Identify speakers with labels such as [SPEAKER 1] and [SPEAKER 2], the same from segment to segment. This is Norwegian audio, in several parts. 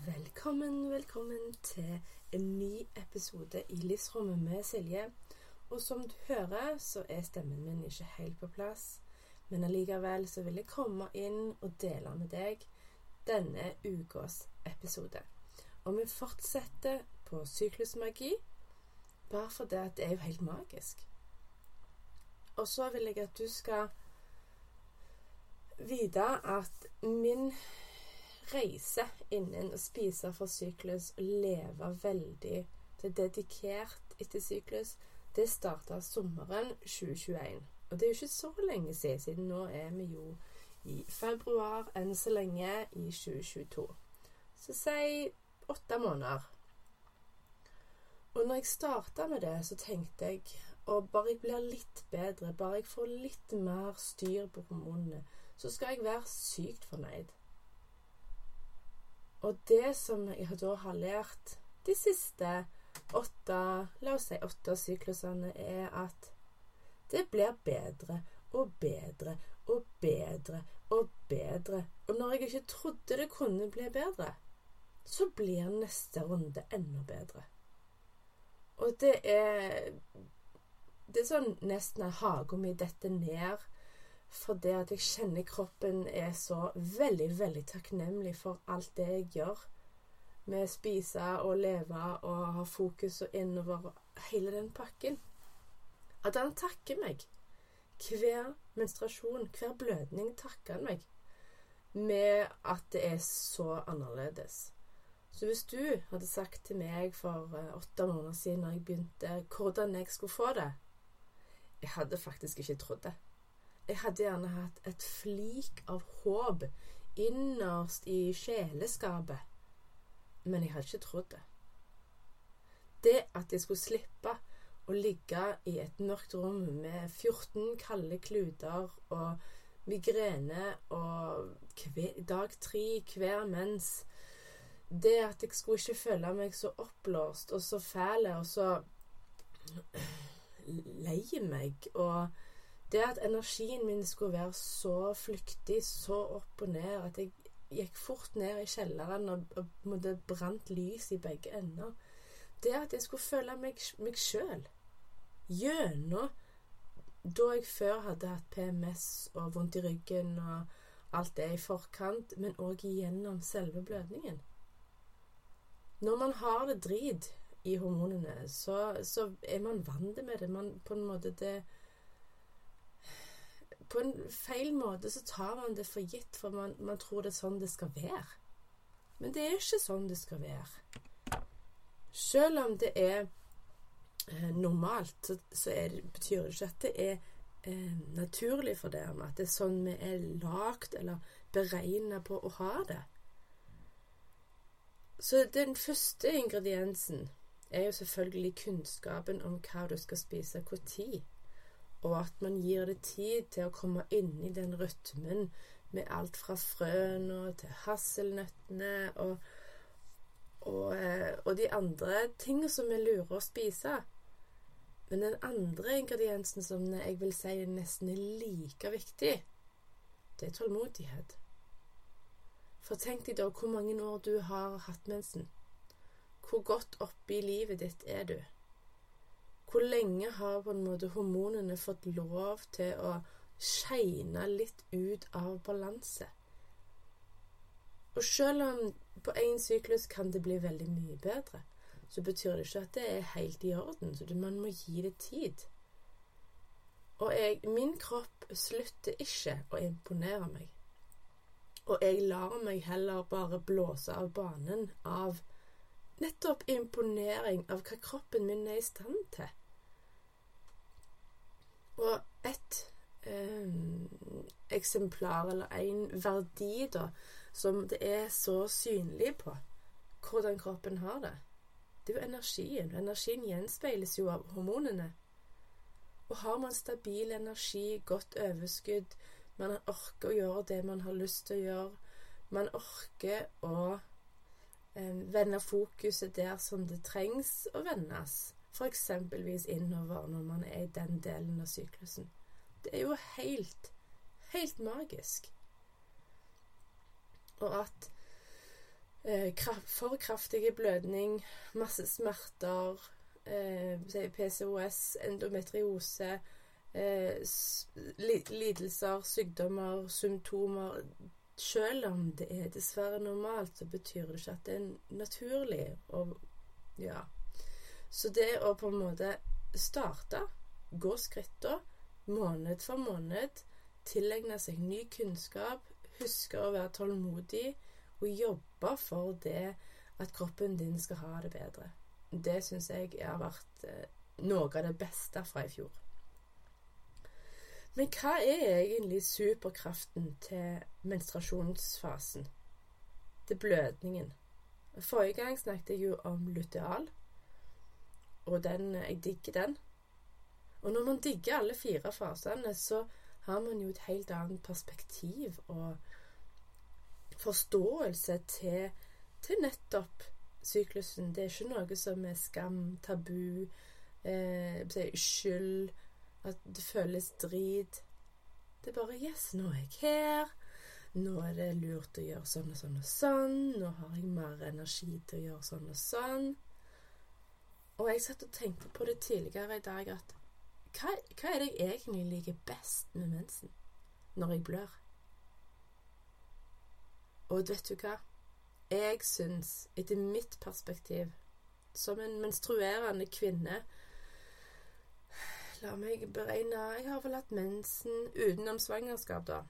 [SPEAKER 1] Velkommen, velkommen til en ny episode i Livsrommet med Silje. Og som du hører, så er stemmen min ikke helt på plass. Men allikevel så vil jeg komme inn og dele med deg denne ukas episode. Og vi fortsetter på syklusmagi, bare fordi det, det er jo helt magisk. Og så vil jeg at du skal vite at min reise innen å spise for syklus og leve veldig til dedikert etter syklus, det starta sommeren 2021. Og det er jo ikke så lenge siden, siden nå er vi jo i februar enn så lenge i 2022. Så si åtte måneder. Og når jeg starta med det, så tenkte jeg og bare jeg blir litt bedre, bare jeg får litt mer styr på hormonene, så skal jeg være sykt fornøyd. Og det som jeg da har lært de siste åtte, la oss si åtte syklusene, er at det blir bedre og bedre og bedre og bedre. Og når jeg ikke trodde det kunne bli bedre, så blir neste runde enda bedre. Og det er Det er sånn nesten at hagen min detter ned for det at jeg kjenner kroppen er så veldig, veldig takknemlig for alt det jeg gjør med spise og leve og ha fokus og innover hele den pakken. At han takker meg. Hver menstruasjon, hver blødning takker han meg med at det er så annerledes. Så hvis du hadde sagt til meg for eh, åtte måneder siden når jeg begynte, hvordan jeg skulle få det Jeg hadde faktisk ikke trodd det. Jeg hadde gjerne hatt et flik av håp innerst i sjeleskapet, men jeg hadde ikke trodd det. Det at jeg skulle slippe å ligge i et mørkt rom med 14 kalde kluter og migrene og kve, dag tre hver mens Det at jeg skulle ikke føle meg så oppblåst og så fæl og så lei meg og det at energien min skulle være så flyktig, så opp og ned, at jeg gikk fort ned i kjelleren og, og måtte brant lys i begge ender Det at jeg skulle føle meg, meg sjøl gjennom da jeg før hadde hatt PMS og vondt i ryggen og alt det i forkant, men òg gjennom selve blødningen. Når man har det drit i hormonene, så, så er man vant med det. Man på en måte det på en feil måte så tar man det for gitt, for man, man, tror det er sånn det skal være. Men det er ikke sånn det skal være. Selv om det er eh, normalt, så, så er, betyr det ikke at det er eh, naturlig for dem. At det er sånn vi er lagd eller beregna på å ha det. Så den første ingrediensen er jo selvfølgelig kunnskapen om hva du skal spise når og at man gir det tid til å komme inn i den rytmen med alt fra frøene til hasselnøttene og, og, eh, og, de andre tingene som vi lurer å spise. Men den andre ingrediensen som jeg vil si er nesten er like viktig, det er tålmodighet. For tenk deg da hvor mange år du har hatt mensen. Hvor godt oppe i livet ditt er du? Hvor lenge har på en måte hormonene fått lov til å skeine litt ut av balanse? Og selv om på én syklus kan det bli veldig mye bedre, så betyr det ikke at det er helt i orden. Så man må gi det tid. Og jeg, min kropp slutter ikke å imponere meg. Og jeg lar meg heller bare blåse av banen av nettopp imponering av hva kroppen min er i stand til. Og et eh, eksemplar, eller en verdi, da, som det er så synlig på hvordan kroppen har det. Det er jo energien. Energien gjenspeiles jo av hormonene. Og har man stabil energi, godt overskudd, man orker å gjøre det man har lyst til å gjøre, man orker å eh, vende fokuset der som det trengs å vendes, f.eks. innover når man er i den delen av syklusen. Det er jo helt, helt magisk. Og at eh, for kraftig blødning, masse smerter, eh, PCOS, endometriose, eh, lidelser, sykdommer, symptomer Selv om det er dessverre normalt, så betyr det ikke at det er naturlig. Og, ja. Så det å på en måte starte, gå skrittene måned for måned, tilegne seg ny kunnskap, huske å være tålmodig og jobbe for det at kroppen din skal ha det bedre. Det syns jeg har vært eh, noe av det beste fra i fjor. Men hva er egentlig superkraften til menstruasjonsfasen? Til blødningen? Forrige gang snakket jeg jo om luteal, og den, jeg digger den. Og når man digger alle fire fasene, så har man jo et helt annet perspektiv og forståelse til, til nettopp syklusen. Det er ikke noe som er skam, tabu, eh, skyld, at det føles drit. Det er bare 'yes, nå er jeg her'. Nå er det lurt å gjøre sånn og sånn og sånn. Nå har jeg mer energi til å gjøre sånn og sånn. Og jeg satt og tenkte på det tidligere i dag at hva, hva er det jeg egentlig liker best med mensen når jeg blør? Og vet du hva? Jeg syns, etter mitt perspektiv, som en menstruerende kvinne La meg beregne Jeg har vel hatt mensen utenom svangerskap, da.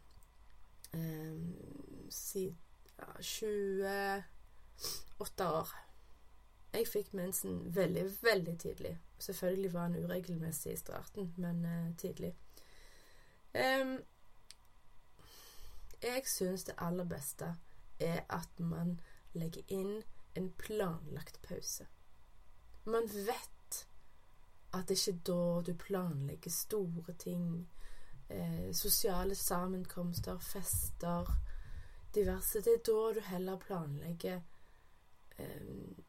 [SPEAKER 1] Um, siden ja, 28 år. Jeg fikk mensen veldig, veldig tidlig. Selvfølgelig var den uregelmessig i starten, men uh, tidlig. Um, jeg syns det aller beste er at man legger inn en planlagt pause. Man vet at det ikke er da du planlegger store ting. Eh, sosiale sammenkomster, fester, diverse. Det er da du heller planlegger eh,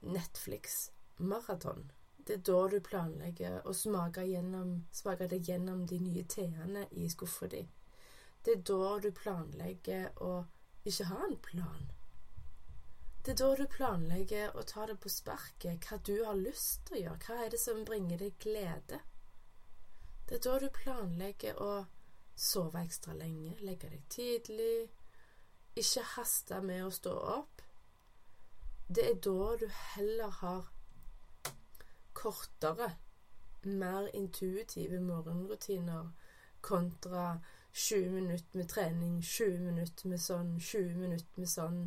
[SPEAKER 1] Netflix-maraton. Det er da du planlegger å smake, gjennom, smake deg gjennom de nye teene i skuffa di. Det er da du planlegger å ikke ha en plan. Det er da du planlegger å ta det på sparket, hva du har lyst til å gjøre. Hva er det som bringer deg glede? Det er da du planlegger å sove ekstra lenge, legge deg tidlig, ikke haste med å stå opp. Det er da du heller har kortere, mer intuitive morgenrutiner kontra 20 minutter med trening, 20 minutter med sånn, 20 minutter med sånn,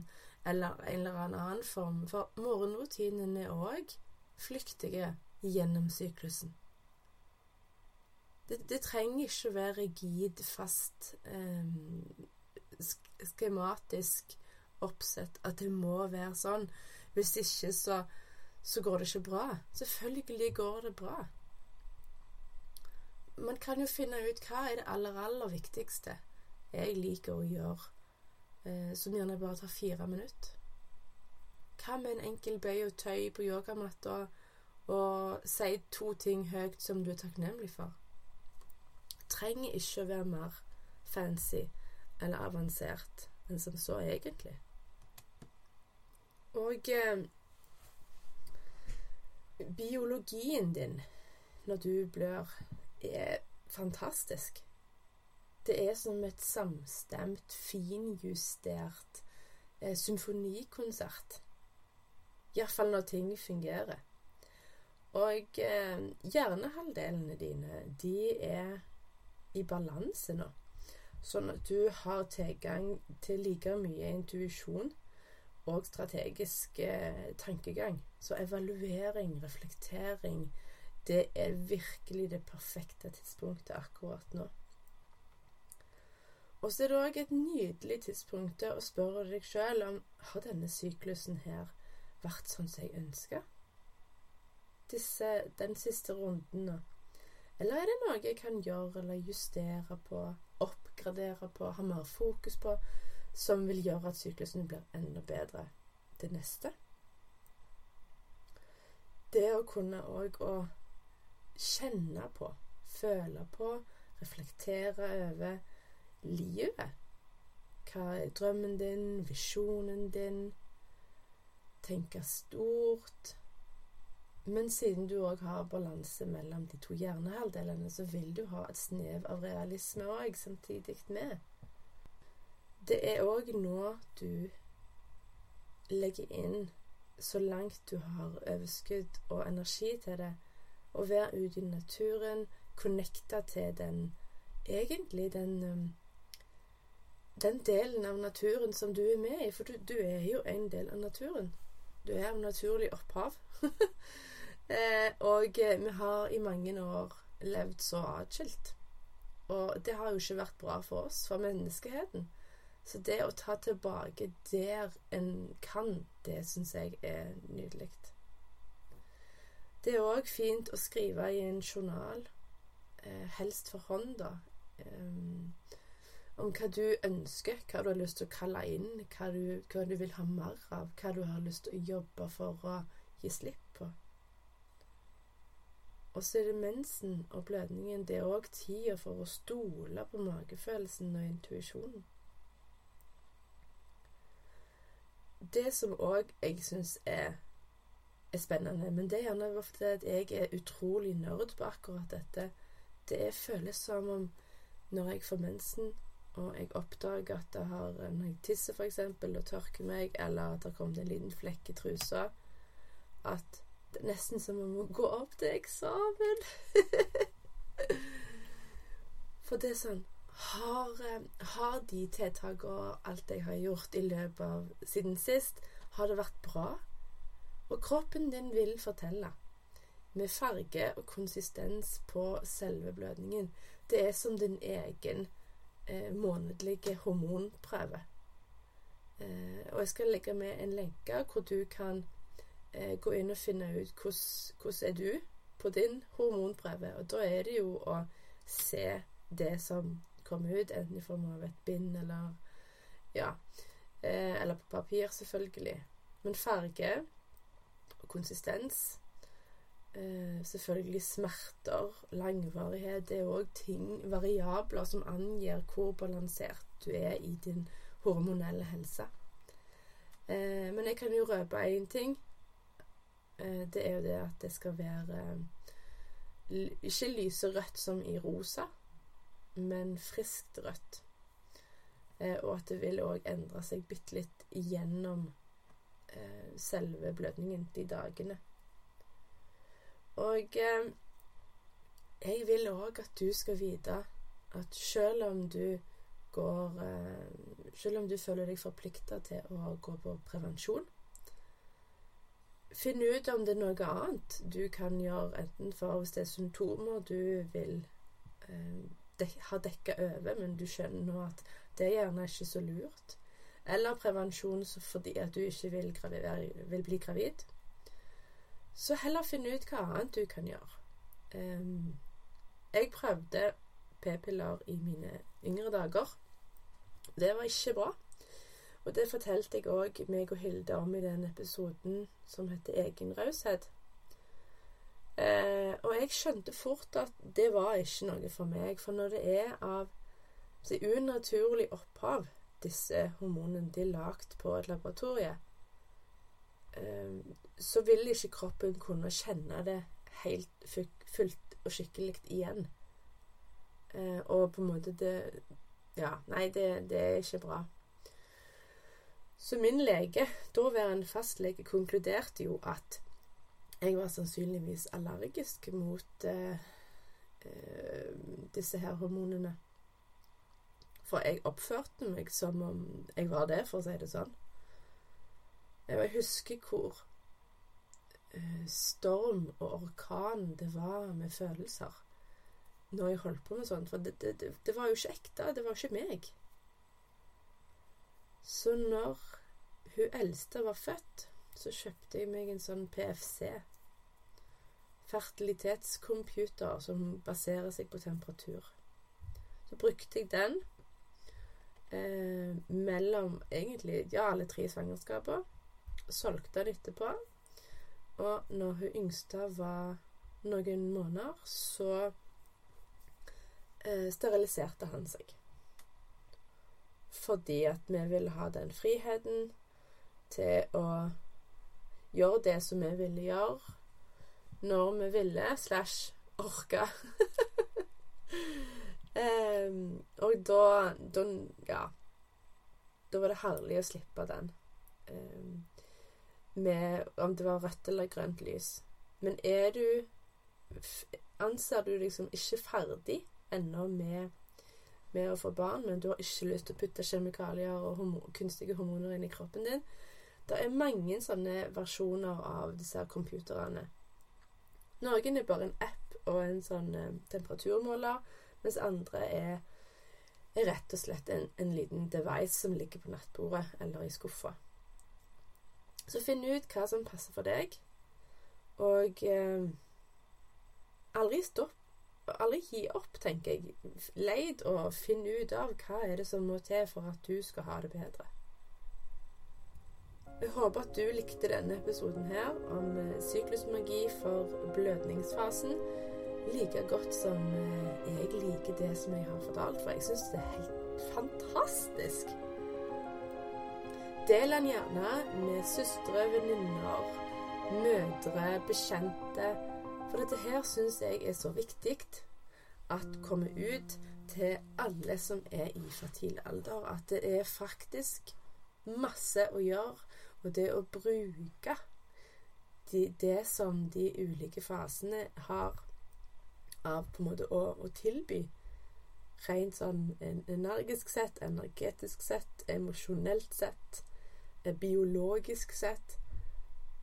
[SPEAKER 1] eller en eller annen form. For morgenrutinene er òg flyktige gjennom syklusen. Det, det, trenger ikke å være rigid, fast, eh, skematisk oppsett at det må være sånn. Hvis ikke, så, så går det ikke bra. Selvfølgelig går det bra man kan jo finne ut hva er det aller, aller viktigste jeg liker å gjøre, eh, som gjerne bare tar fire minutter. Hva med en enkel bøy og tøy på yogamatta og si to ting høyt som du er takknemlig for? Trenger ikke å være mer fancy eller avansert enn som så, egentlig. Og eh, biologien din når du blør er fantastisk. Det er som et samstemt, finjustert eh, symfonikonsert. Iallfall når ting fungerer. Og eh, hjernehalvdelene dine, de er i balanse nå. Sånn at du har tilgang til like mye intuisjon og strategisk eh, tankegang. Så evaluering, reflektering, det er virkelig det perfekte tidspunktet akkurat nå. Og så er det òg et nydelig tidspunkt å spørre deg sjøl om har denne syklusen her vært sånn som jeg ønska? Den siste runden nå. Eller er det noe jeg kan gjøre eller justere på, oppgradere på, ha mer fokus på, som vil gjøre at syklusen blir enda bedre det neste? Det å kunne òg å kjenne på, føle på, reflektere over livet. Hva er drømmen din, visjonen din? Tenke stort men siden du òg har balanse mellom de to hjernehalvdelene, så vil du ha et snev av realisme òg samtidig med. Det er òg nå du legger inn, så langt du har overskudd og energi til det, å være ute i naturen, connecta til den Egentlig den um, den delen av naturen som du er med i. For du, du er jo en del av naturen. Du er av naturlig opphav. Eh, og eh, vi har i mange år levd så atskilt. Og det har jo ikke vært bra for oss, for menneskeheten. Så det å ta tilbake der en kan, det syns jeg er nydelig. Det er òg fint å skrive i en journal, eh, helst for hånd, da, um, om hva du ønsker, hva du har lyst til å kalle inn, hva du, hva du vil ha mer av, hva du har lyst til å jobbe for å gi slipp på. Og så er det mensen og blødningen. Det er òg tida for å stole på magefølelsen og intuisjonen. Det som òg jeg syns er, er, spennende, men det er gjerne fordi at jeg er utrolig nerd på akkurat dette, det føles som om når jeg får mensen, og jeg oppdager at det har Når jeg tisser, f.eks., og tørker meg, eller at det har kommet en liten flekk i trusa, at det er nesten som om å gå opp til eksamen. For det er sånn Har, eh, har de tiltakene og alt jeg har gjort i løpet av siden sist, har det vært bra? Og kroppen din vil fortelle. Med farge og konsistens på selve blødningen. Det er som din egen eh, månedlige hormonprøve. Eh, og jeg skal legge med en lenke hvor du kan eh, gå inn og finne ut hvordan er du på din hormonprøve. Og da er det jo å se det som kommer ut, enten i form av et bind eller Ja. Eh, eller på papir, selvfølgelig. Men farge og konsistens eh, Selvfølgelig smerter, langvarighet. Det er òg ting, variabler, som angir hvor balansert du er i din hormonelle helse. Eh, men jeg kan jo røpe én ting. Eh, det er jo det at det skal være ikke lyserødt som i rosa, men friskt rødt. Eh, og at det vil òg endre seg bitte litt gjennom eh, selve blødningen de dagene. Og jeg vil òg at du skal vite at selv om du går Selv om du føler deg forplikta til å gå på prevensjon, Finn ut om det er noe annet du kan gjøre, enten for hvis det er symptomer du vil eh, dek ha dekka over, men du skjønner nå at det er gjerne ikke så lurt. Eller prevensjon fordi at du ikke vil, vil bli gravid. Så heller finn ut hva annet du kan gjøre. Um, jeg prøvde p-piller i mine yngre dager. Det var ikke bra. Og det fortalte jeg òg meg og Hilde om i den episoden som heter Egenraushet. Eh, og jeg skjønte fort at det var ikke noe for meg. For når det er av det unaturlig opphav, disse hormonene de er lagd på et laboratorie, eh, så vil ikke kroppen kunne kjenne det helt fullt og skikkelig igjen. Eh, og på en måte det Ja, nei, det, det er ikke bra. Så min lege, daværende fastlege, konkluderte jo at jeg var sannsynligvis allergisk mot eh, eh, disse her hormonene. For jeg oppførte meg som om jeg var det, for å si det sånn. Jeg husker hvor eh, storm og orkan det var med følelser når jeg holdt på med sånt. For det, det, det var jo ikke ekte. Det var ikke meg. Så når hun eldste var født, så kjøpte jeg meg en sånn PFC. Fertilitetscomputer som baserer seg på temperatur. Så brukte jeg den eh, mellom egentlig ja, alle tre svangerskaper. Solgte den etterpå. Og når hun yngste var noen måneder, så eh, steriliserte han seg. Fordi at vi ville ha den friheten til å gjøre det som vi ville gjøre, når vi ville, slash orka. um, og da, da Ja. Da var det herlig å slippe den. Um, med om det var rødt eller grønt lys. Men er du Anser du liksom ikke ferdig ennå med, med å få barn, men du har ikke lyst til å putte kjemikalier og homo kunstige hormoner inn i kroppen din? Det er mange sånne versjoner av disse computerne. Noen er bare en app og en sånn eh, temperaturmåler, mens andre er, er rett og slett en, en, liten device som ligger på nattbordet eller i skuffa. Så finn ut hva som passer for deg, og eh, aldri stopp. Aldri gi opp, tenker jeg. Leid og finn ut av hva er det som må til for at du skal ha det bedre. Jeg håper at du likte denne episoden her om eh, syklusmagi for blødningsfasen like godt som eh, jeg liker det som jeg har fortalt, for jeg syns det er helt fantastisk. Del den gjerne med søstre, venninner, mødre, bekjente. For dette her syns jeg er så viktig at kommer ut til alle som er i fertil alder. At det er faktisk masse å gjøre og det å bruke de, det som de ulike fasene har av på en måte å, å tilby, rent sånn energisk sett, energetisk sett, emosjonelt sett, eh, biologisk sett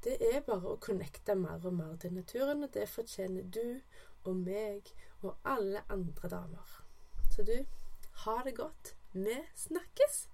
[SPEAKER 1] Det er bare å connecte mer og mer til naturen, og det fortjener du og meg og alle andre damer. Så du, ha det godt. Vi snakkes!